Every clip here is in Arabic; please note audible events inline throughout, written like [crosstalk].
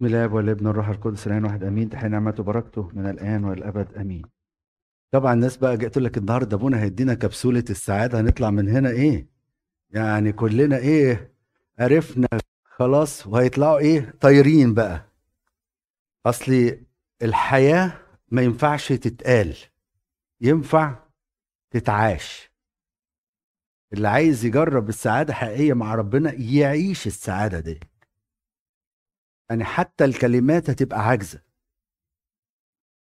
بسم الله والابن والروح القدس الآن واحد آمين. تحيي نعمته وبركته من الآن والأبد آمين. طبعا الناس بقى جاءت لك النهارده أبونا هيدينا كبسولة السعادة هنطلع من هنا إيه؟ يعني كلنا إيه؟ عرفنا خلاص وهيطلعوا إيه؟ طايرين بقى. اصلي الحياة ما ينفعش تتقال ينفع تتعاش. اللي عايز يجرب السعادة حقيقية مع ربنا يعيش السعادة دي. يعني حتى الكلمات هتبقى عاجزة.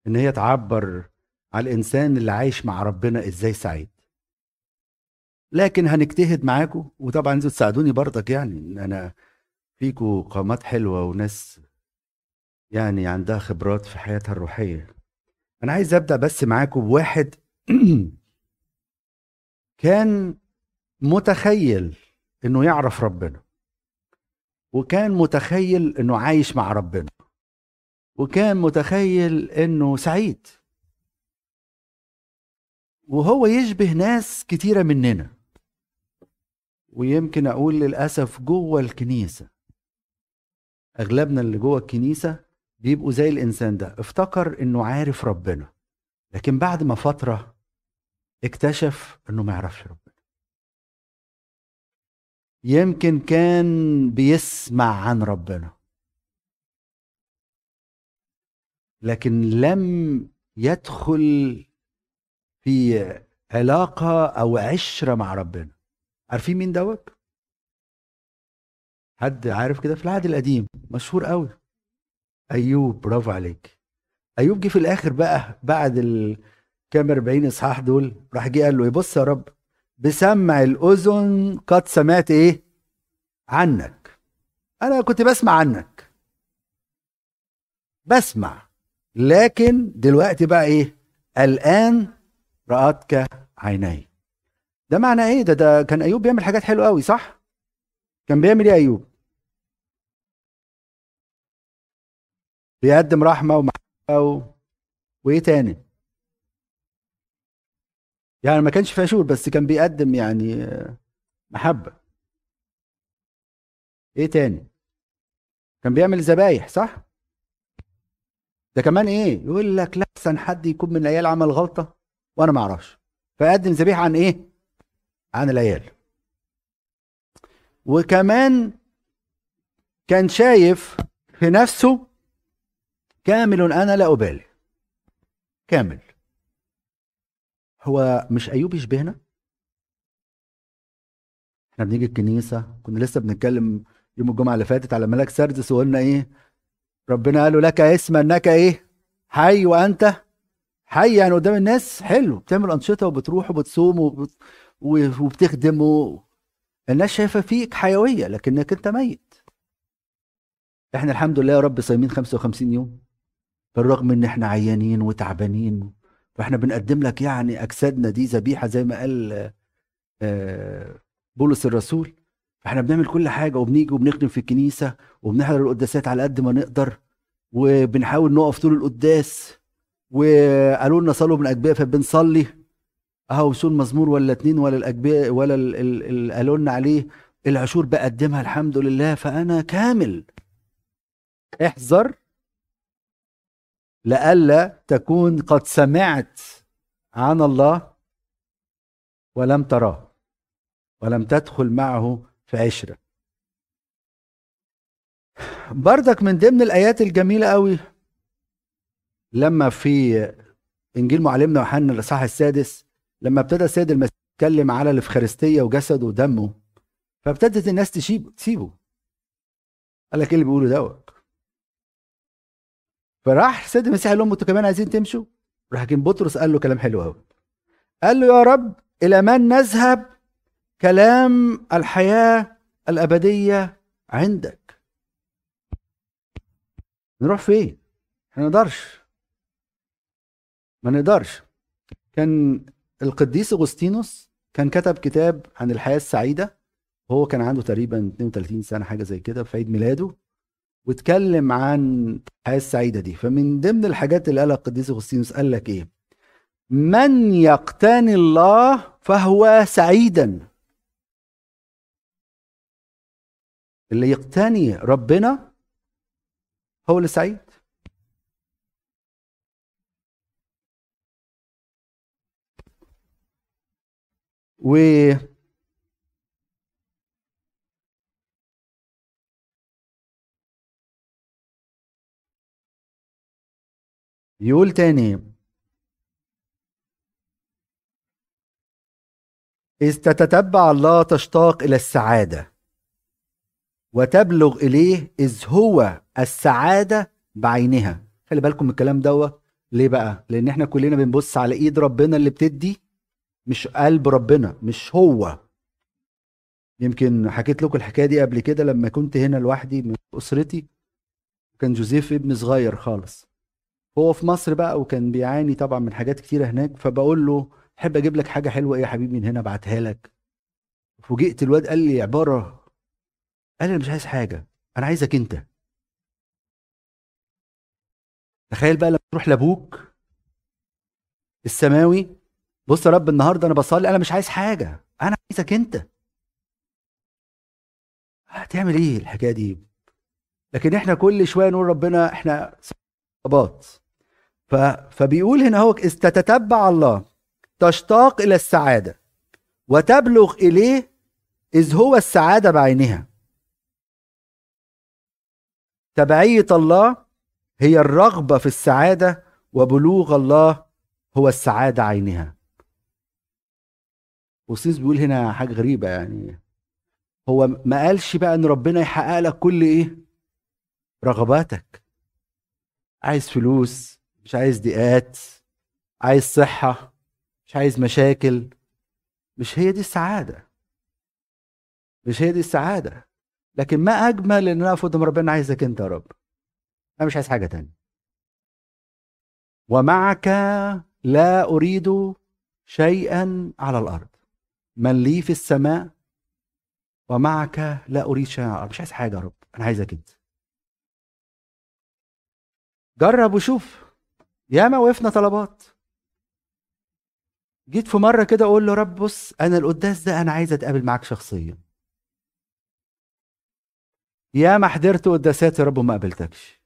إن هي تعبر على الإنسان اللي عايش مع ربنا إزاي سعيد. لكن هنجتهد معاكم وطبعا أنتوا تساعدوني برضك يعني إن أنا فيكم قامات حلوة وناس يعني عندها خبرات في حياتها الروحية. أنا عايز أبدأ بس معاكم بواحد [clears throat] كان متخيل إنه يعرف ربنا. وكان متخيل إنه عايش مع ربنا. وكان متخيل إنه سعيد. وهو يشبه ناس كتيرة مننا. ويمكن أقول للأسف جوه الكنيسة. أغلبنا اللي جوه الكنيسة بيبقوا زي الإنسان ده افتكر إنه عارف ربنا. لكن بعد ما فترة اكتشف إنه ما يعرفش ربنا. يمكن كان بيسمع عن ربنا. لكن لم يدخل في علاقة أو عشرة مع ربنا. عارفين مين دوت؟ حد عارف كده في العهد القديم؟ مشهور قوي. أيوب برافو عليك. أيوب جه في الآخر بقى بعد الكام 40 إصحاح دول راح جه قال له بص يا رب بسمع الأذن قد سمعت إيه؟ عنك. أنا كنت بسمع عنك. بسمع. لكن دلوقتي بقى إيه؟ الآن رأتك عيني. ده معنى إيه؟ ده ده كان أيوب بيعمل حاجات حلوة قوي صح؟ كان بيعمل إيه أيوب؟ بيقدم رحمة ومحبة و... وإيه تاني؟ يعني ما كانش فاشول بس كان بيقدم يعني محبة. إيه تاني؟ كان بيعمل ذبايح صح؟ ده كمان إيه؟ يقول لك لا احسن حد يكون من العيال عمل غلطة وأنا ما أعرفش. فيقدم ذبيحة عن إيه؟ عن العيال. وكمان كان شايف في نفسه كامل أنا لا أبالي. كامل. هو مش ايوب يشبهنا إحنا بنيجي الكنيسة كنا لسه بنتكلم يوم الجمعة اللي فاتت على ملاك سردس وقلنا إيه ربنا قال له لك اسم إنك إيه حي وأنت حي يعني قدام الناس حلو بتعمل أنشطة وبتروح وبتصوم وبت... وبتخدم. الناس شايفة فيك حيوية لكنك أنت ميت إحنا الحمد لله يا رب صايمين 55 يوم بالرغم إن إحنا عيانين وتعبانين فاحنا بنقدم لك يعني أجسادنا دي ذبيحة زي ما قال آه، بولس الرسول. فاحنا بنعمل كل حاجة وبنيجي وبنخدم في الكنيسة وبنحضر القداسات على قد ما نقدر وبنحاول نقف طول القداس. وقالوا لنا صلوا من اجبيه فبنصلي. أهو وصول مزمور ولا اتنين ولا الاجبيه ولا اللي قالوا لنا عليه. العشور بقدمها الحمد لله فأنا كامل. احذر لئلا تكون قد سمعت عن الله ولم تراه ولم تدخل معه في عشرة. بردك من ضمن الآيات الجميلة قوي لما في إنجيل معلمنا يوحنا الإصحاح السادس لما ابتدى السيد المسيح يتكلم على الإفخارستية وجسده ودمه فابتدت الناس تسيبه. قال لك إيه اللي بيقوله دوت؟ فراح السيد المسيح قال لهم أنتوا كمان عايزين تمشوا؟ راح كان بطرس قال له كلام حلو قوي قال له يا رب إلى من نذهب كلام الحياة الأبدية عندك؟ نروح فين؟ ما نقدرش. ما نقدرش. كان القديس أغسطينوس كان كتب كتاب عن الحياة السعيدة وهو كان عنده تقريبا 32 سنة حاجة زي كده في عيد ميلاده. واتكلم عن الحياة السعيدة دي. فمن ضمن الحاجات اللي قالها القديس أغسطينوس قال لك إيه؟ من يقتني الله فهو سعيدا. اللي يقتني ربنا هو اللي سعيد. و يقول تاني إذ تتتبع الله تشتاق إلى السعادة وتبلغ إليه إذ هو السعادة بعينها. خلي بالكم من الكلام دوت ليه بقى؟ لأن إحنا كلنا بنبص على إيد ربنا اللي بتدي مش قلب ربنا مش هو. يمكن حكيت لكم الحكاية دي قبل كده لما كنت هنا لوحدي من أسرتي كان جوزيف ابن صغير خالص. هو في مصر بقى وكان بيعاني طبعا من حاجات كتيرة هناك فبقول له أحب أجيب لك حاجة حلوة إيه يا حبيبي؟ من هنا أبعتها لك. فوجئت الواد قال لي عبارة قال لي أنا مش عايز حاجة أنا عايزك أنت. تخيل بقى لما تروح لأبوك السماوي بص يا رب النهارده أنا بصلي أنا مش عايز حاجة أنا عايزك أنت. هتعمل إيه الحكاية دي؟ لكن إحنا كل شوية نقول ربنا إحنا صبات. فبيقول هنا هو إذ تتتبع الله تشتاق إلى السعادة وتبلغ إليه إذ هو السعادة بعينها. تبعية الله هي الرغبة في السعادة وبلوغ الله هو السعادة عينها. وسيس بيقول هنا حاجة غريبة يعني هو ما قالش بقى إن ربنا يحقق لك كل إيه؟ رغباتك. عايز فلوس مش عايز ضيقات عايز صحة مش عايز مشاكل. مش هي دي السعادة. مش هي دي السعادة. لكن ما أجمل إن أنا قدام ربنا عايزك أنت يا رب. أنا مش عايز حاجة تانية. ومعك لا أريد شيئا على الأرض. من لي في السماء ومعك لا أريد شيئا مش عايز حاجة يا رب. أنا عايزك أنت. جرب وشوف. ياما وقفنا طلبات. جيت في مرة كده أقول له رب بص أنا القداس ده أنا عايز أتقابل معاك شخصيا. يا ما حضرت قداسات يا رب وما قابلتكش.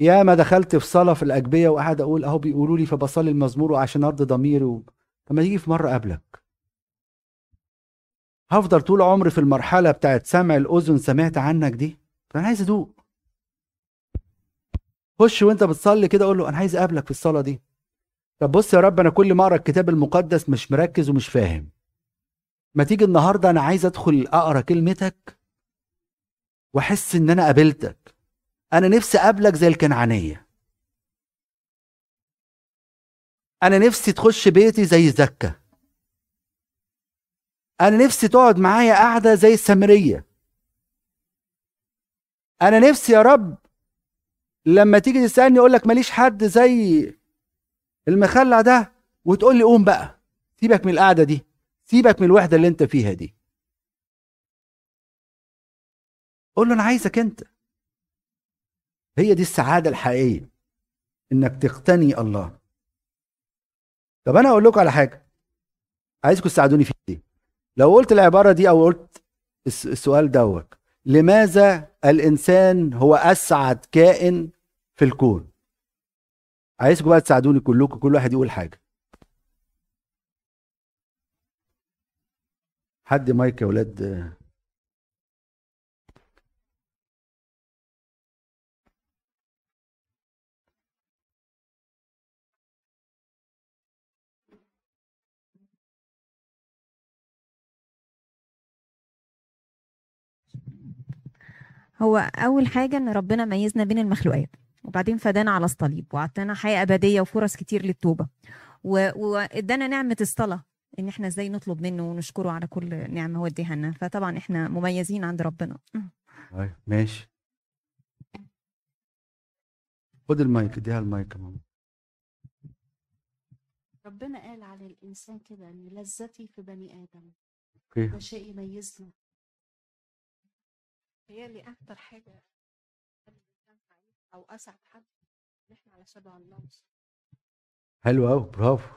يا ما دخلت في صلاة في الأجبية وقاعد أقول أهو بيقولوا لي فبصلي المزمور عشان ارضي ضميري. طب ما تيجي في مرة قبلك هفضل طول عمري في المرحلة بتاعت سمع الأذن سمعت عنك دي. أنا عايز أدوق. خش وانت بتصلي كده قول له أنا عايز أقابلك في الصلاة دي. طب بص يا رب أنا كل ما أقرأ الكتاب المقدس مش مركز ومش فاهم. ما تيجي النهارده أنا عايز أدخل أقرأ كلمتك وأحس إن أنا قابلتك. أنا نفسي أقابلك زي الكنعانية. أنا نفسي تخش بيتي زي زكا. أنا نفسي تقعد معايا قاعدة زي السامرية. أنا نفسي يا رب لما تيجي تسألني أقول لك ماليش حد زي المخلع ده وتقول لي قوم بقى سيبك من القعدة دي سيبك من الوحدة اللي انت فيها دي. قول له أنا عايزك أنت. هي دي السعادة الحقيقية إنك تقتني الله. طب أنا أقول لكم على حاجة عايزكم تساعدوني في دي لو قلت العبارة دي أو قلت السؤال دوت لماذا الإنسان هو أسعد كائن في الكون؟ عايزكم بقى تساعدوني كلكم كل واحد يقول حاجة. حد مايك يا ولاد؟ هو أول حاجة إن ربنا ميزنا بين المخلوقات. وبعدين فدانا على الصليب وعطانا حياة أبدية وفرص كتير للتوبة. وادانا نعمة الصلاة إن إحنا إزاي نطلب منه ونشكره على كل نعمة هو اديها لنا. فطبعا إحنا مميزين عند ربنا. طيب ماشي. خد المايك اديها المايك يا ماما. ربنا قال على الإنسان كده إن لذتي في بني آدم. okay. ده شيء يميزنا. هي اللي أكتر حاجة أو أسعد حد إن إحنا على شبه الله حلو قوي برافو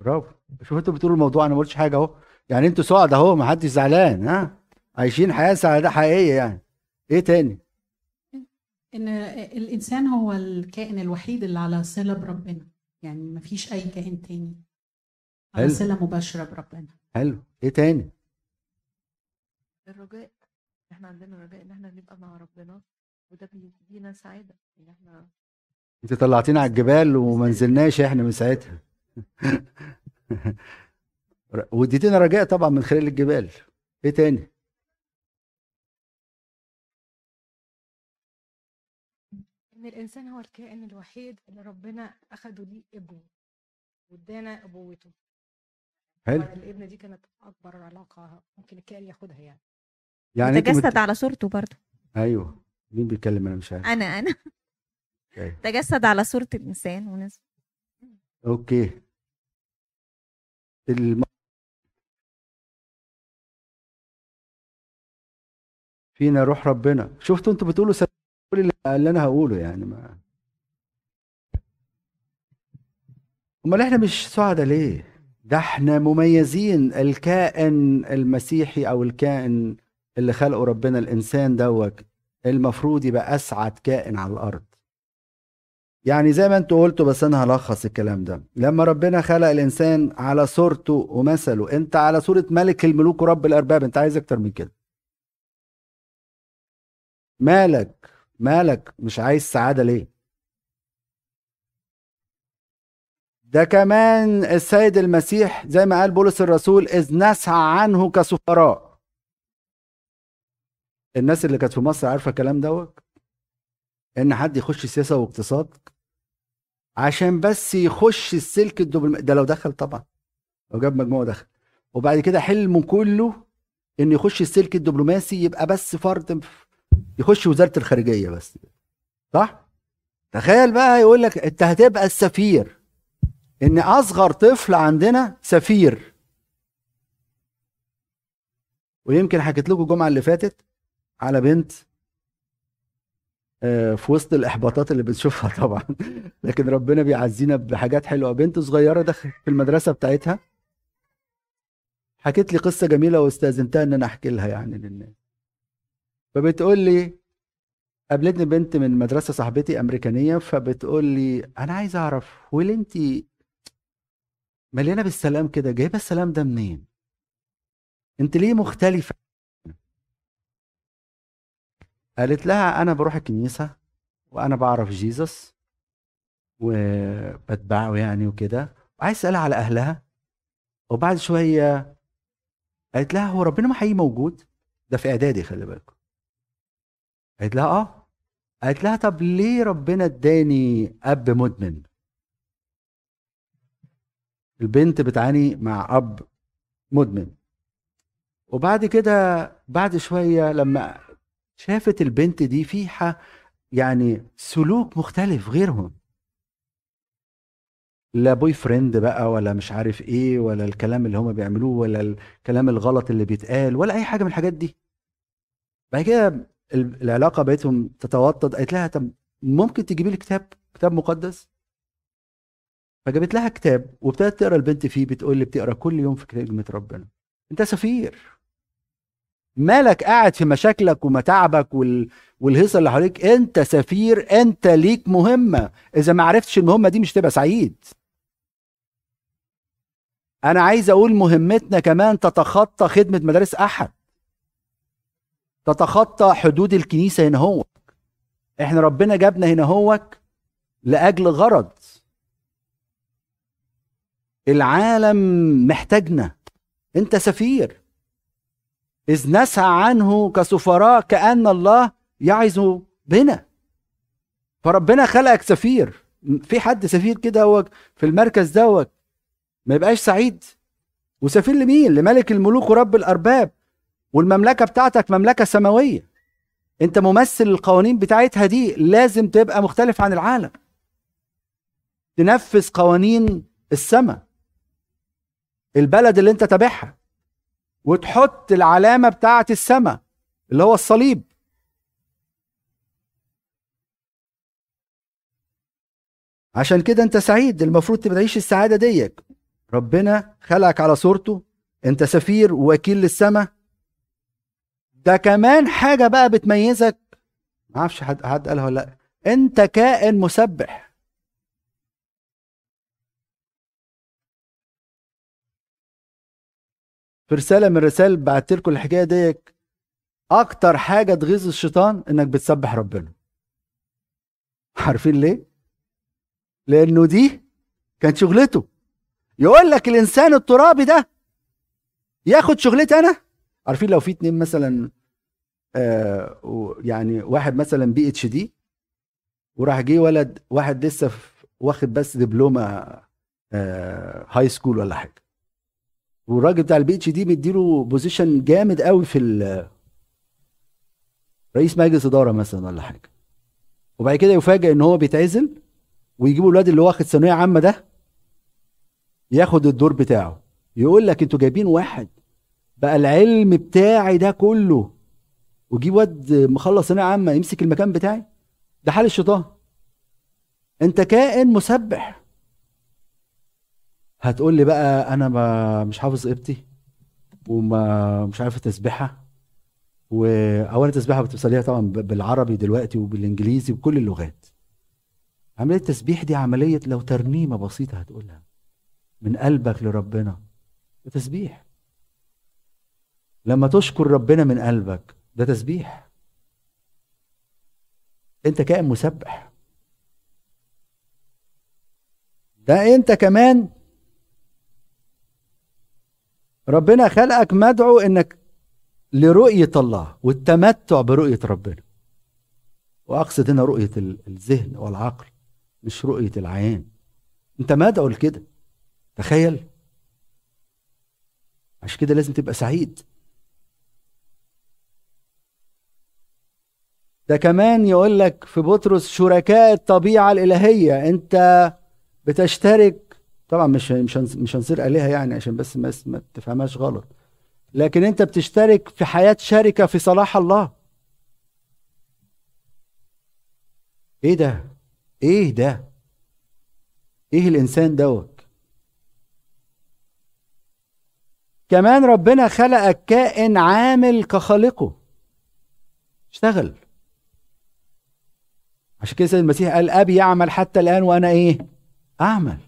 برافو. شوف أنتوا بتقولوا الموضوع أنا ما قلتش حاجة أهو. يعني أنتوا سعد أهو ما حدش زعلان ها؟ عايشين حياة سعادة حقيقية يعني. إيه تاني؟ إن الإنسان هو الكائن الوحيد اللي على صلة بربنا. يعني مفيش أي كائن تاني على حلو. صلة مباشرة بربنا. حلو. إيه تاني؟ الرجاء. إحنا عندنا رجاء إن إحنا نبقى مع ربنا وده بيدينا سعادة. ان إحنا أنت طلعتينا على الجبال وما نزلناش إحنا من ساعتها. [laughs] واديتينا رجاء طبعا من خلال الجبال. إيه تاني؟ إن الإنسان هو الكائن الوحيد اللي ربنا أخده ليه ابنه وادانا أبوته. حلو. طبعاً الابن دي كانت أكبر علاقة ممكن الكائن ياخدها يعني. يعني تجسد مت... على صورته برضه. أيوه. مين بيتكلم؟ أنا مش عارف. أنا أنا. okay. تجسد على صورة الإنسان ونزل. أوكي. الم... فينا روح ربنا. شفتوا أنتوا بتقولوا كل اللي اللي أنا هقوله يعني ما امال إحنا مش سعداء ليه؟ ده إحنا مميزين. الكائن المسيحي أو الكائن اللي خلقه ربنا الإنسان دوت المفروض يبقى أسعد كائن على الأرض. يعني زي ما أنتوا قلتوا بس أنا هلخص الكلام ده. لما ربنا خلق الإنسان على صورته ومثله أنت على صورة ملك الملوك ورب الأرباب أنت عايز أكتر من كده. مالك مالك مش عايز سعادة ليه؟ ده كمان السيد المسيح زي ما قال بولس الرسول إذ نسعى عنه كسفراء. الناس اللي كانت في مصر عارفة الكلام دوت؟ إن حد يخش سياسة واقتصاد عشان بس يخش السلك الدبلوماسي ده لو دخل طبعا لو جاب مجموعة دخل وبعد كده حلمه كله إنه يخش السلك الدبلوماسي يبقى بس فرد يخش وزارة الخارجية بس. صح؟ تخيل بقى يقول لك أنت هتبقى السفير. إن أصغر طفل عندنا سفير. ويمكن حكيت لكم الجمعة اللي فاتت على بنت آه، في وسط الإحباطات اللي بنشوفها [laughs] طبعا. لكن ربنا بيعزينا بحاجات حلوة. بنت صغيرة دخلت في المدرسة بتاعتها. حكيت لي قصة جميلة واستأذنتها إن أنا أحكي لها يعني للناس. فبتقول لي قابلتني بنت من مدرسة صاحبتي أمريكانية فبتقول لي أنا عايز أعرف هو انت مليانة بالسلام كده؟ جايبة السلام ده منين؟ انت ليه مختلفة؟ قالت لها أنا بروح الكنيسة وأنا بعرف جيسس وبتبعه يعني وكده وعايز أسألها على أهلها. وبعد شوية قالت لها هو ربنا ما حقيقي موجود؟ ده في إعدادي خلي بالكم. قالت لها آه. قالت لها طب ليه ربنا اداني أب مدمن؟ البنت بتعاني مع أب مدمن. وبعد كده بعد شوية لما شافت البنت دي فيها يعني سلوك مختلف غيرهم. لا boyfriend بقى ولا مش عارف إيه ولا الكلام اللي هما بيعملوه ولا الكلام الغلط اللي بيتقال ولا أي حاجة من الحاجات دي. بعد كده ال- العلاقة بقتهم تتوطد قالت لها طب ممكن تجيبي لي كتاب كتاب مقدس؟ فجابت لها كتاب وابتدت تقرأ البنت فيه بتقول لي بتقرأ كل يوم في كلمة ربنا. أنت سفير. مالك قاعد في مشاكلك ومتاعبك وال... والهيصة اللي حواليك انت سفير انت ليك مهمة. إذا ما عرفتش المهمة دي مش تبقى سعيد. أنا عايز أقول مهمتنا كمان تتخطى خدمة مدارس أحد. تتخطى حدود الكنيسة هنا هو إحنا ربنا جابنا هنا هوك لأجل غرض. العالم محتاجنا. أنت سفير. إذ نسعى عنه كسفراء كأن الله يعظ بنا. فربنا خلقك سفير. في حد سفير كده هو في المركز دوت. ما يبقاش سعيد. وسفير لمين؟ لملك الملوك ورب الأرباب. والمملكة بتاعتك مملكة سماوية. أنت ممثل القوانين بتاعتها دي لازم تبقى مختلف عن العالم. تنفذ قوانين السماء. البلد اللي أنت تابعها. وتحط العلامة بتاعة السماء اللي هو الصليب. عشان كده انت سعيد المفروض تبقى تعيش السعادة ديك. ربنا خلقك على صورته انت سفير ووكيل للسماء ده كمان حاجة بقى بتميزك. ما أعرفش حد حد قالها ولا لأ. انت كائن مسبح. في رسالة من الرسائل بعت لكم الحكاية دي أكتر حاجة تغيظ الشيطان إنك بتسبح ربنا. عارفين ليه؟ لأنه دي كانت شغلته. يقول لك الإنسان الترابي ده ياخد شغلتي أنا؟ عارفين لو في اتنين مثلا آه يعني واحد مثلا PhD وراح جه ولد واحد لسه واخد بس دبلومة آه high school ولا حاجة. والراجل بتاع ال PhD مديله position جامد قوي في رئيس مجلس إدارة مثلا ولا حاجة. وبعد كده يفاجئ إن هو بيتعزل ويجيبوا الواد اللي واخد ثانوية عامة ده ياخد الدور بتاعه. يقول لك أنتوا جايبين واحد بقى العلم بتاعي ده كله وجيب واد مخلص ثانوية عامة يمسك المكان بتاعي؟ ده حال الشيطان. انت كائن مسبح. هتقول لي بقى أنا ما مش حافظ قبطي وما مش عارف تسبيحة واولا التسبيحه بتصليها طبعا بالعربي دلوقتي وبالإنجليزي وكل اللغات. عملية التسبيح دي عملية لو ترنيمة بسيطة هتقولها. من قلبك لربنا. ده تسبيح. لما تشكر ربنا من قلبك ده تسبيح. أنت كائن مسبح. ده أنت كمان ربنا خلقك مدعو إنك لرؤية الله والتمتع برؤية ربنا. وأقصد هنا رؤية ال- الذهن والعقل مش رؤية العيان أنت مدعو لكده. تخيل. عشان كده لازم تبقى سعيد. ده كمان يقول لك في بطرس شركاء الطبيعة الإلهية أنت بتشترك طبعا مش مش مش هنصير آلهة يعني عشان بس ما ما تفهمهاش غلط لكن أنت بتشترك في حياة شركة في صلاح الله إيه ده؟ إيه ده؟ إيه الإنسان دوت؟ كمان ربنا خلقك كائن عامل كخالقه اشتغل عشان كده المسيح قال أبي يعمل حتى الآن وأنا إيه أعمل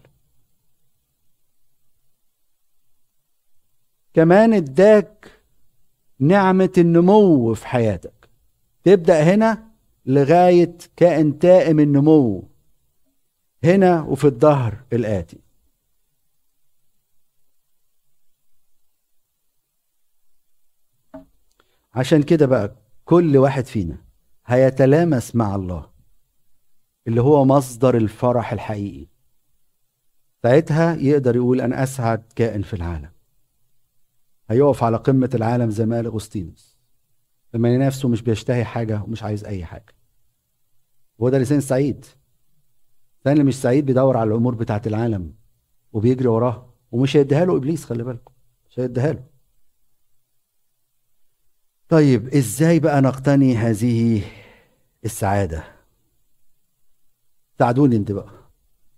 كمان اداك نعمة النمو في حياتك. تبدأ هنا لغاية كائن تائم النمو هنا وفي الظهر الآتي. عشان كده بقى كل واحد فينا هيتلامس مع الله اللي هو مصدر الفرح الحقيقي. ساعتها يقدر يقول أنا أسعد كائن في العالم. هيقف على قمة العالم زي ما قال أغسطينوس. لما نفسه مش بيشتهي حاجة ومش عايز أي حاجة. هو ده الإنسان السعيد الإنسان اللي مش سعيد بيدور على الأمور بتاعة العالم وبيجري وراها ومش هيديها له إبليس خلي بالكم. مش هيديها له. طيب إزاي بقى نقتني هذه السعادة؟ ساعدوني أنت بقى.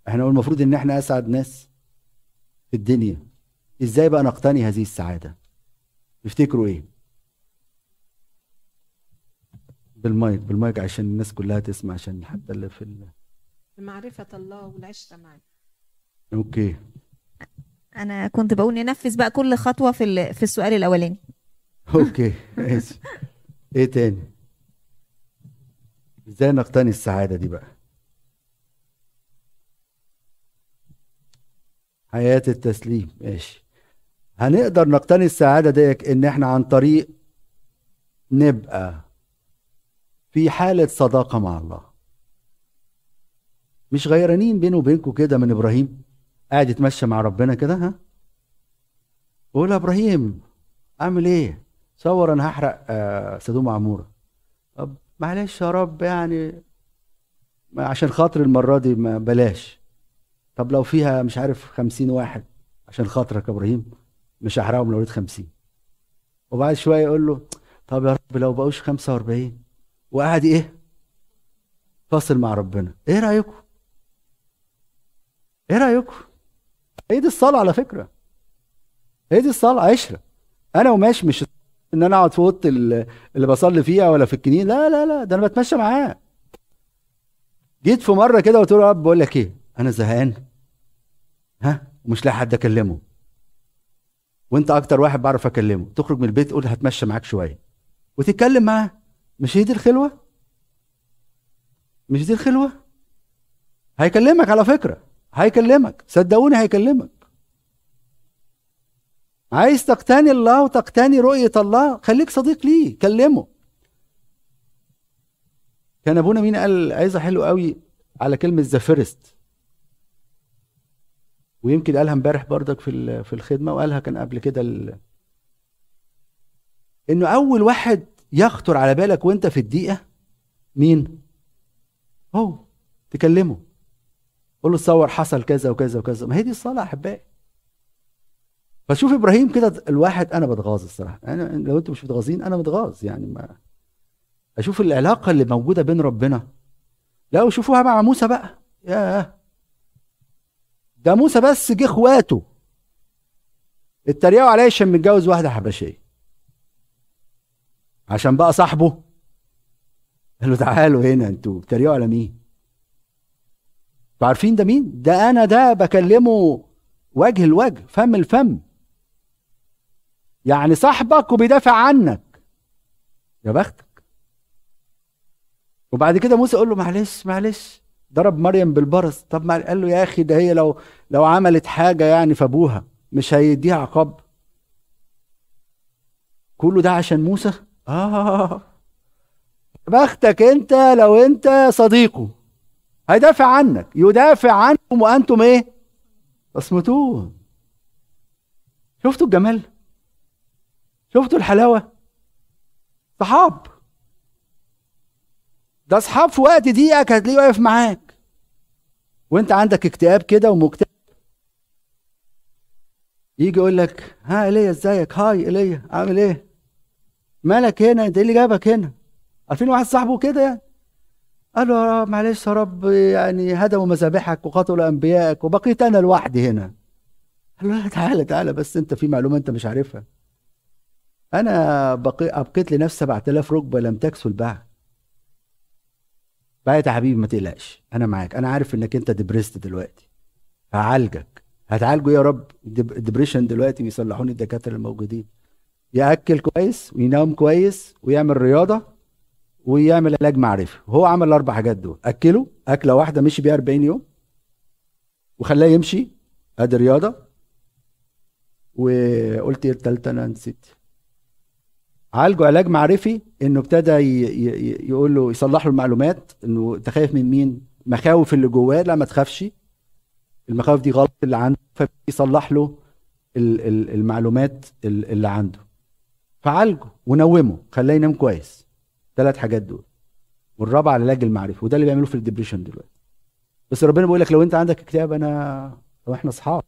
إحنا المفروض إن إحنا أسعد ناس في الدنيا. إزاي بقى نقتني هذه السعادة؟ تفتكروا إيه؟ بالمايك بالمايك عشان الناس كلها تسمع عشان حتى اللي في ال... بمعرفة الله والعشرة معاه Okay. أنا كنت بقول ننفذ بقى كل خطوة في ال- في السؤال الأولاني. okay ماشي. إيه تاني؟ إزاي نقتني السعادة دي بقى؟ حياة التسليم ماشي. هنقدر نقتني السعادة ديك إن إحنا عن طريق نبقى في حالة صداقة مع الله. مش غيرانين بينه وبينكم كده من إبراهيم؟ قاعد يتمشى مع ربنا كده ها؟ قول يا إبراهيم أعمل إيه؟ صور أنا هحرق آه، سدوم وعمورة طب معلش يا رب يعني عشان خاطر المرة دي ما بلاش. طب لو فيها مش عارف خمسين واحد عشان خاطرك يا إبراهيم. مش هحرقهم لو لقيت خمسين. وبعد شوية يقول له طب يا رب لو بقوش خمسة وأربعين وقعد إيه؟ فاصل مع ربنا. إيه رأيكم؟ إيه رأيكم؟ هي دي الصلاة على فكرة. هي دي الصلاة عشرة. أنا وماشي مش إن أنا أقعد في أوضة ال- اللي بصلي فيها ولا في الكنيسه لا لا لا ده أنا بتمشى معاه. جيت في مرة كده قلت له يا رب بقول لك إيه؟ أنا زهقان. ها؟ ومش لاقي حد أكلمه. وانت أكتر واحد بعرف اكلمه. تخرج من البيت تقول هتمشى معاك شوية. وتتكلم معاه. مش هي دي الخلوة؟ مش دي الخلوة؟ هيكلمك على فكرة. هيكلمك. صدقوني هيكلمك. عايز تقتني الله وتقتني رؤية الله؟ خليك صديق ليه؟ كلمه. كان أبونا مين قال؟ عظة حلوة قوي على كلمة the first ويمكن قالها امبارح برضك في في الخدمة وقالها كان قبل كده ال... إنه أول واحد يخطر على بالك وأنت في الدقيقة مين؟ هو. تكلمه. قول له تصور حصل كذا وكذا وكذا. ما هي دي الصلاة أحبائي. فشوف إبراهيم كده الواحد أنا بتغاظ الصراحة. أنا لو أنتم مش متغاظين أنا متغاظ يعني ما أشوف العلاقة اللي موجودة بين ربنا. لا وشوفوها مع موسى بقى. ياه! ده موسى بس جه اخواته. اتريقوا عليه عشان متجوز واحدة حبشية. عشان بقى صاحبه. قال له تعالوا هنا أنتوا. بتتريقوا على مين؟ أنتوا عارفين ده مين؟ ده أنا ده بكلمه وجه الوجه فم الفم يعني صاحبك وبيدافع عنك. يا بختك. وبعد كده موسى يقول له معلش معلش. ضرب مريم بالبرص. طب مع... قال له يا أخي ده هي لو لو عملت حاجة يعني في ابوها مش هيديها عقاب. كله ده عشان موسى؟ آه. بختك أنت لو أنت صديقه هيدافع عنك. يدافع عنكم وأنتم إيه؟ اصمتون شفتوا الجمال؟ شفتوا الحلاوة؟ صحاب. ده اصحاب في وقت ضيقك هتلاقيه واقف معاك. وانت عندك اكتئاب كده ومكتئب. يجي يقول لك ها إيليا إزيك؟ هاي إيليا عامل إيه؟ مالك هنا؟ إنت إيه اللي جابك هنا؟ عارفين واحد صاحبه كده يعني؟ قال له رب معلش يا رب يعني هدموا مذابحك وقتلوا أنبيائك وبقيت أنا لوحدي هنا. قال له تعالى تعالى بس أنت في معلومة أنت مش عارفها. أنا بقي أبقيت لنفسي 7000 ركبة لم تكسل بعد بقيت يا حبيبي ما تقلقش أنا معاك. أنا عارف إنك أنت دبرست دلوقتي. هعالجك. هتعالجه يا رب. الدب- الدبريشن دلوقتي بيصلحوني الدكاترة الموجودين. يأكل كويس وينام كويس ويعمل رياضة ويعمل علاج معرفي. هو عمل الأربع حاجات دول. أكله أكلة واحدة مشي بيها 40 يوم وخلاه يمشي. أدي رياضة. وقلت التالتة أنا نسيت. عالجه علاج معرفي إنه ابتدى يقول له يصلح له المعلومات إنه أنت خايف من مين؟ مخاوف اللي جواه. لا ما تخافش. المخاوف دي غلط اللي عنده فيصلح له ال- ال- المعلومات ال- اللي عنده. فعالجه ونومه خلاه ينام كويس. ثلاث حاجات دول. والرابع العلاج المعرفي وده اللي بيعملوه في الدبريشن دلوقتي. بس ربنا بيقول لك لو أنت عندك اكتئاب أنا لو إحنا أصحاب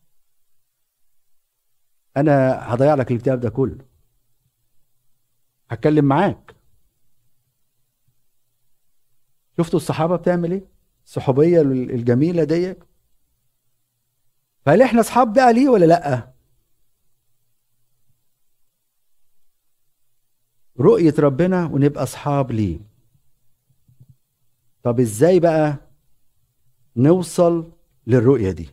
أنا هضيع لك الاكتئاب ده كله. هتكلم معاك. شفتوا الصحابة بتعمل إيه؟ الصحوبيه الجميلة ديت. فهل إحنا أصحاب بقى ليه ولا لأ؟ رؤية ربنا ونبقى أصحاب ليه. طب إزاي بقى نوصل للرؤية دي؟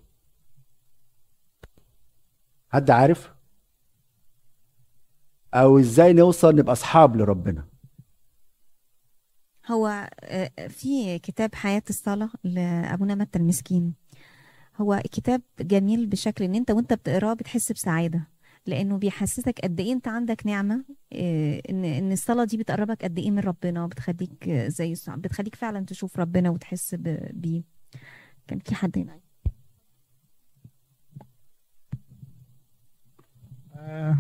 حد عارف؟ أو إزاي نوصل نبقى أصحاب لربنا؟ هو آه، في كتاب حياة الصلاة لأبونا متى المسكين. هو كتاب جميل بشكل إن أنت وأنت بتقراه بتحس بسعادة لأنه بيحسسك قد إيه أنت عندك نعمة آه، إن إن الصلاة دي بتقربك قد إيه من ربنا وبتخليك زي بتخليك فعلا تشوف ربنا وتحس ب- بيه. كان في حد هنا؟ آه،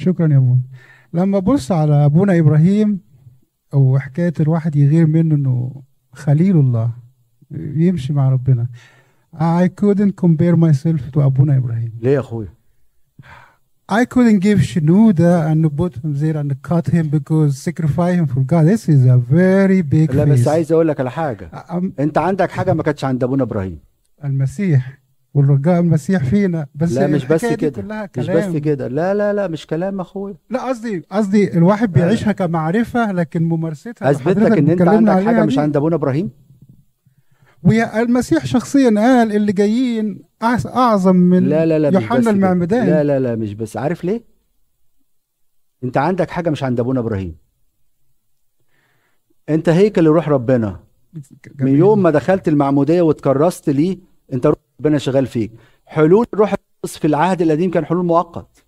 شكرا يا أبونا. لما بص على أبونا إبراهيم وحكايه الواحد يغير منه إنه خليل الله يمشي مع ربنا. I couldn't compare myself to أبونا إبراهيم. ليه يا أخويا؟ I couldn't give Shinoda and put him there and cut him because sacrifice him for God. This is a very big لا بس. عايز أقول لك على حاجة. أم- أنت عندك حاجة ما كانتش عند أبونا إبراهيم. المسيح. والرجاء المسيح فينا. بس لا مش بس كده. مش بس كده. لا لا لا مش كلام يا أخويا. لا قصدي قصدي الواحد بيعيشها كمعرفة لكن ممارستها اثبت لك إن أنت عندك حاجة مش. عند أبونا إبراهيم؟ ويا المسيح شخصيا قال اللي جايين أعظم من لا لا لا يوحنا. المعمدان. لا لا لا مش بس. عارف ليه؟ أنت عندك حاجة مش عند أبونا إبراهيم. أنت هيكل لروح ربنا. من جميل. يوم ما دخلت المعمودية واتكرست ليه أنت روح ربنا شغال فيك. حلول الروح القدس في العهد القديم كان حلول مؤقت.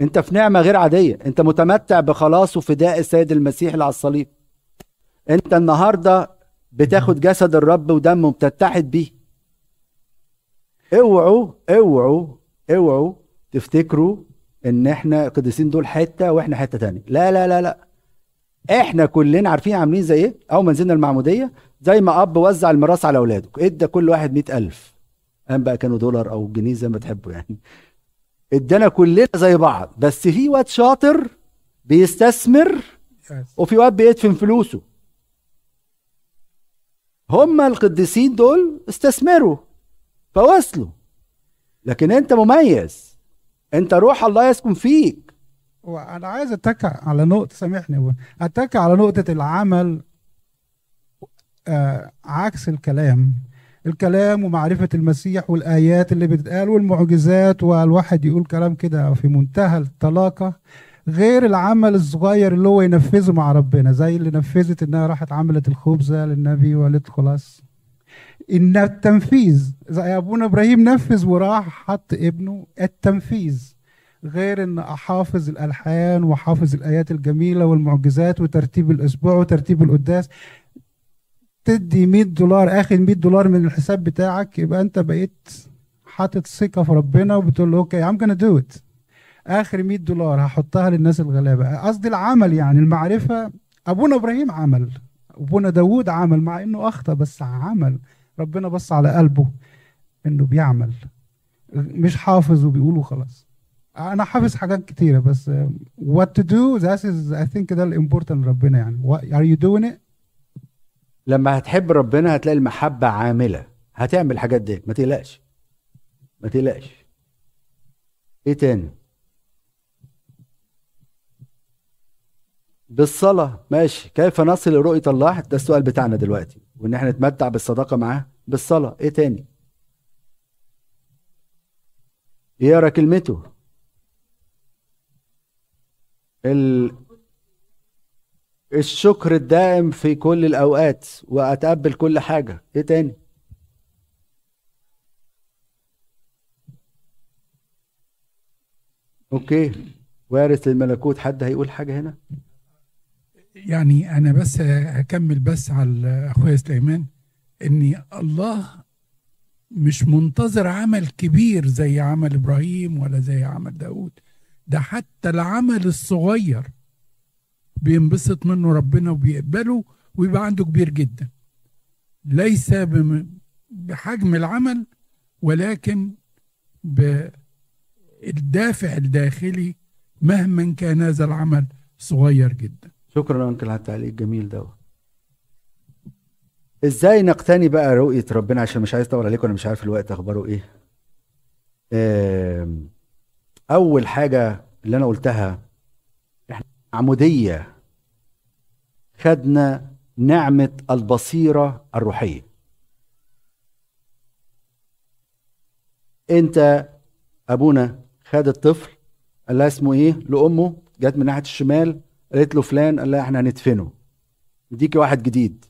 انت في نعمة غير عادية. انت متمتع بخلاص وفداء السيد المسيح اللي على الصليب انت النهارده بتاخد جسد الرب ودمه وبتتحد بيه. اوعوا اوعوا اوعوا تفتكروا ان إحنا القديسين دول حتة وإحنا حتة تانية. لا لا لا لا. إحنا كلنا عارفين عاملين زي إيه؟ اول ما نزلنا المعمودية. زي ما أب وزع الميراث على أولاده إدى كل واحد مئة ألف. قام بقى كانوا دولار أو جنيه زي ما تحبوا يعني. ادانا كلنا زي بعض بس في واد شاطر بيستثمر. وفي واد بيدفن فلوسه. هما القديسين دول استثمروا فوصلوا. لكن أنت مميز. أنت روح الله يسكن فيك. وأنا عايز اتكى على نقطة سامحني. اتكى على نقطة العمل عكس الكلام. الكلام ومعرفة المسيح والآيات اللي بتتقال والمعجزات والواحد يقول كلام كده في منتهى الطلاقة غير العمل الصغير اللي هو ينفذه مع ربنا زي اللي نفذت إنها راحت عملت الخبزة للنبي وقالت خلاص. إن التنفيذ زي أبونا إبراهيم نفذ وراح حط ابنه التنفيذ غير إن أحافظ الألحان وأحافظ الآيات الجميلة والمعجزات وترتيب الأسبوع وترتيب القداس. تدي 100 دولار آخر 100 دولار من الحساب بتاعك يبقى أنت بقيت حاطط ثقة في ربنا وبتقول له أوكي I'm gonna do it. آخر 100 دولار هحطها للناس الغلابة. قصدي العمل يعني المعرفة. أبونا إبراهيم عمل أبونا داوود عمل مع إنه أخطأ بس عمل. ربنا بص على قلبه إنه بيعمل. مش حافظ وبيقول خلاص. أنا حافظ حاجات كتيرة بس what to do that is I think ده الامبورتنت ربنا يعني. Are you doing it? لما هتحب ربنا هتلاقي المحبة عاملة. هتعمل الحاجات دي ما تقلقش. ما تقلقش. إيه تاني؟ بالصلاة. ماشي. كيف نصل لرؤية الله؟ ده السؤال بتاعنا دلوقتي وإن إحنا نتمتع بالصداقة معاه. بالصلاة. إيه تاني؟ يقرا كلمته ال... الشكر الدائم في كل الأوقات وأتقبل كل حاجة. إيه تاني؟ أوكي. وارث الملكوت حد هيقول حاجة هنا؟ يعني أنا بس هكمل بس على أخويا سليمان ان الله مش منتظر عمل كبير زي عمل إبراهيم ولا زي عمل داود ده حتى العمل الصغير بينبسط منه ربنا وبيقبله ويبقى عنده كبير جدا. ليس بحجم العمل ولكن بالدافع الداخلي مهما كان هذا العمل صغير جدا. شكرا انكل على التعليق الجميل ده. إزاي نقتني بقى رؤية ربنا؟ عشان مش عايز أطول عليكم أنا مش عارف الوقت أخباره إيه. أول حاجة اللي أنا قلتها إحنا عمودية. خدنا نعمة البصيرة الروحية. انت أبونا خد الطفل قال لها اسمه إيه؟ لأمه. جت من ناحية الشمال قالت له فلان قال لها إحنا هندفنه. نديكي واحد جديد.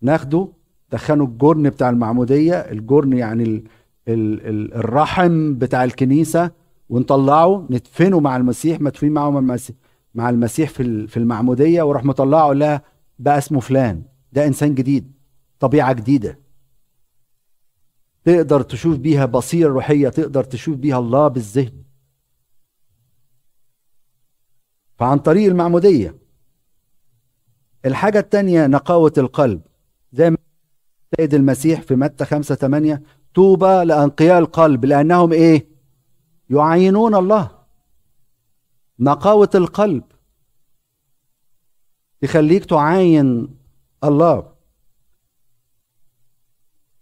ناخده دخنه الجرن بتاع المعمودية. الجرن يعني ال ال ال الرحم بتاع الكنيسة. ونطلعه ندفنه مع المسيح مدفونين معه مع المسيح. مع المسيح في في المعمودية وراح مطلعه قال لها بقى اسمه فلان. ده إنسان جديد طبيعة جديدة. تقدر تشوف بيها بصيرة روحية تقدر تشوف بيها الله بالذهن. فعن طريق المعمودية. الحاجة الثانية نقاوة القلب. زي ما سيد المسيح في متى 5 8 طوبى لأنقياء القلب لأنهم إيه؟ يعينون الله. نقاوة القلب. تخليك تعاين الله.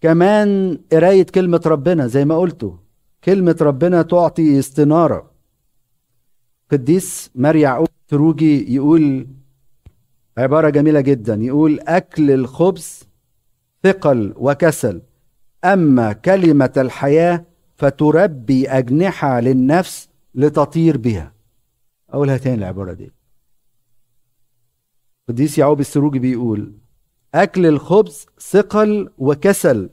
كمان قراية كلمة ربنا زي ما قلتوا كلمة ربنا تعطي استنارة. قديس يعقوب تروجي يقول عبارة جميلة جدا. يقول أكل الخبز ثقل وكسل. أما كلمة الحياة فتربي أجنحة للنفس لتطير بها. أقولها تاني العبارة دي. قديس يعقوب السروجي بيقول أكل الخبز ثقل وكسل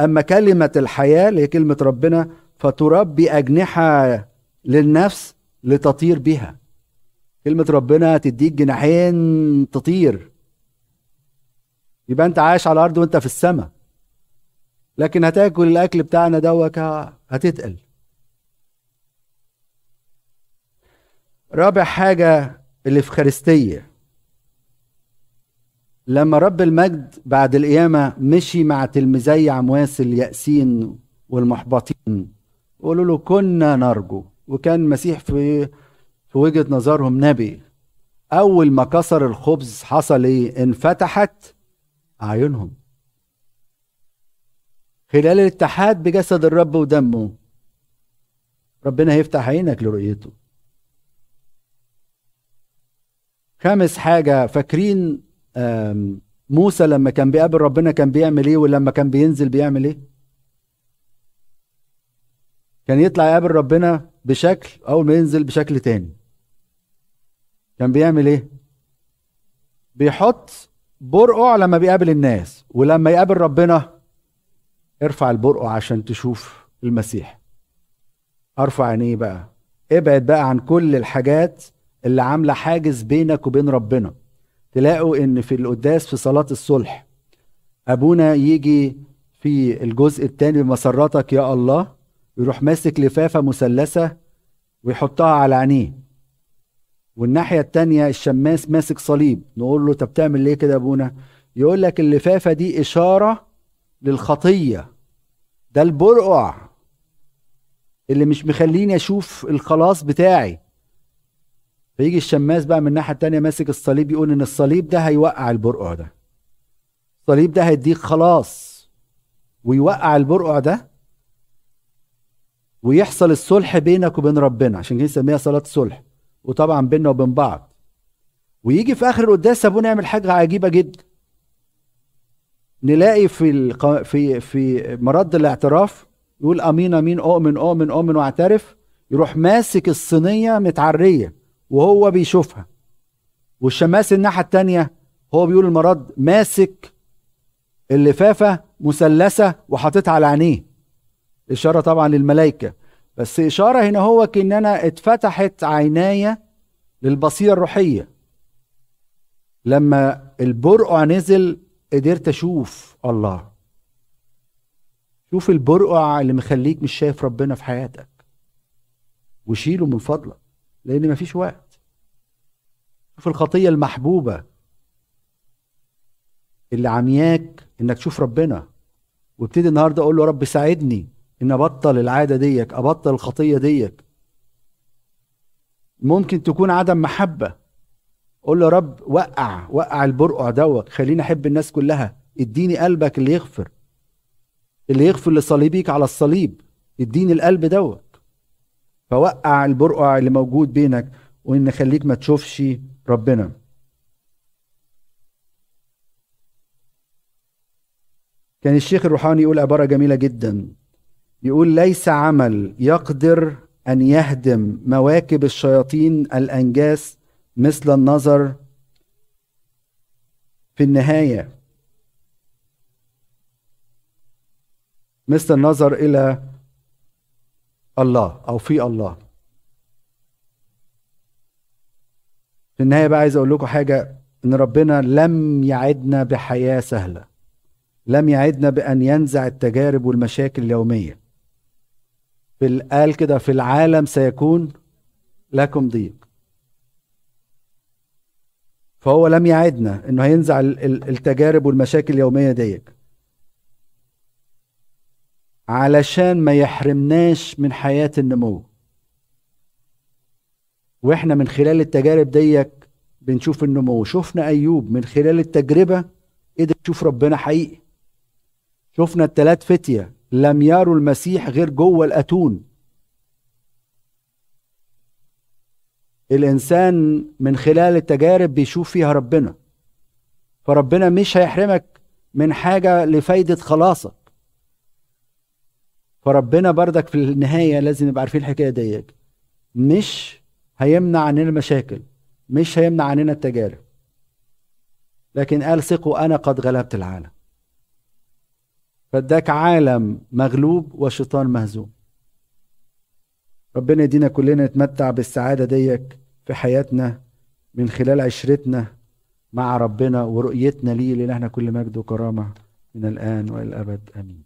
أما كلمة الحياة اللي هي كلمة ربنا فتربي أجنحة للنفس لتطير بها. كلمة ربنا تديك جناحين تطير. يبقى أنت عايش على الأرض وأنت في السماء. لكن هتاكل الأكل بتاعنا دوك هتتقل. رابع حاجة الإفخارستية. لما رب المجد بعد القيامة مشي مع تلميذي عمواس اليأسين والمحبطين قولوا له كنا نرجو وكان المسيح في في وجهة نظرهم نبي. أول ما كسر الخبز حصل إيه؟ انفتحت أعينهم. خلال الاتحاد بجسد الرب ودمه ربنا هيفتح عينك لرؤيته. خامس حاجة فاكرين موسى لما كان بيقابل ربنا كان بيعمل إيه ولما كان بينزل بيعمل إيه؟ كان يطلع يقابل ربنا بشكل اول ما ينزل بشكل تاني. كان بيعمل إيه؟ بيحط برقع لما بيقابل الناس ولما يقابل ربنا ارفع البرقع عشان تشوف المسيح. أرفع عينيه بقى. ابعد بقى عن كل الحاجات اللي عاملة حاجز بينك وبين ربنا. تلاقوا إن في القداس في صلاة الصلح أبونا يجي في الجزء الثاني بمسرتك يا الله يروح ماسك لفافة مثلثة ويحطها على عينيه. والناحية الثانية الشماس ماسك صليب. نقول له طب بتعمل ليه كده يا أبونا؟ يقول لك اللفافة دي إشارة للخطية. ده البرقع اللي مش مخليني أشوف الخلاص بتاعي. فيجي الشماس بقى من الناحية التانية ماسك الصليب يقول إن الصليب ده هيوقع البرقع ده. الصليب ده هيديك خلاص. ويوقع البرقع ده ويحصل الصلح بينك وبين ربنا عشان كده نسميها صلاة صلح وطبعا بيننا وبين بعض. ويجي في آخر القداس أبونا يعمل حاجة عجيبة جدا. نلاقي في. في في مرد الاعتراف يقول أمين أمين أؤمن أؤمن أؤمن واعترف. يروح ماسك الصينية متعرية. وهو بيشوفها. والشماس الناحية التانية هو بيقول المرد ماسك اللفافة مثلثة وحاططها على عينيه. إشارة طبعا للملائكة. بس إشارة هنا هو كان أنا اتفتحت عيناي للبصيرة الروحية. لما البرقع نزل قدرت أشوف الله. شوف البرقع اللي مخليك مش شايف ربنا في حياتك. وشيله من فضلك. لأن مفيش وقت. شوف الخطية المحبوبة اللي عمياك إنك تشوف ربنا وابتدي النهارده أقول له رب ساعدني إن أبطل العادة ديك أبطل الخطية ديك. ممكن تكون عدم محبة. قول له رب وقع وقع البرقع دوت خليني أحب الناس كلها. اديني قلبك اللي يغفر اللي يغفر لصليبيك على الصليب. اديني القلب دوت فوقع البرقع اللي موجود بينك وإن خليك ما تشوفش ربنا. كان الشيخ الروحاني يقول عبارة جميلة جدا. يقول ليس عمل يقدر أن يهدم مواكب الشياطين الأنجاس مثل النظر في النهاية. مثل النظر إلى الله أو في الله. في النهاية بقى عايز أقول لكم حاجة إن ربنا لم يعدنا بحياة سهلة. لم يعدنا بأن ينزع التجارب والمشاكل اليومية. في ال- قال كده في العالم سيكون لكم ضيق. فهو لم يعدنا إنه هينزع ال- ال- التجارب والمشاكل اليومية ديك. علشان ما يحرمناش من حياة النمو. وإحنا من خلال التجارب ديك بنشوف النمو. شفنا أيوب من خلال التجربة قدر يشوف ربنا حقيقي. شفنا التلات فتية لم يروا المسيح غير جوه الأتون. الإنسان من خلال التجارب بيشوف فيها ربنا. فربنا مش هيحرمك من حاجة لفايدة خلاصك. فربنا بردك في النهاية لازم نبقى عارفين الحكاية ديت مش هيمنع عننا المشاكل مش هيمنع عننا التجارب. لكن قال ثقوا أنا قد غلبت العالم. فاداك عالم مغلوب وشيطان مهزوم. ربنا يدينا كلنا نتمتع بالسعادة ديك في حياتنا من خلال عشرتنا مع ربنا ورؤيتنا ليه لإلهنا كل مجد وكرامة من الآن وإلى الأبد آمين.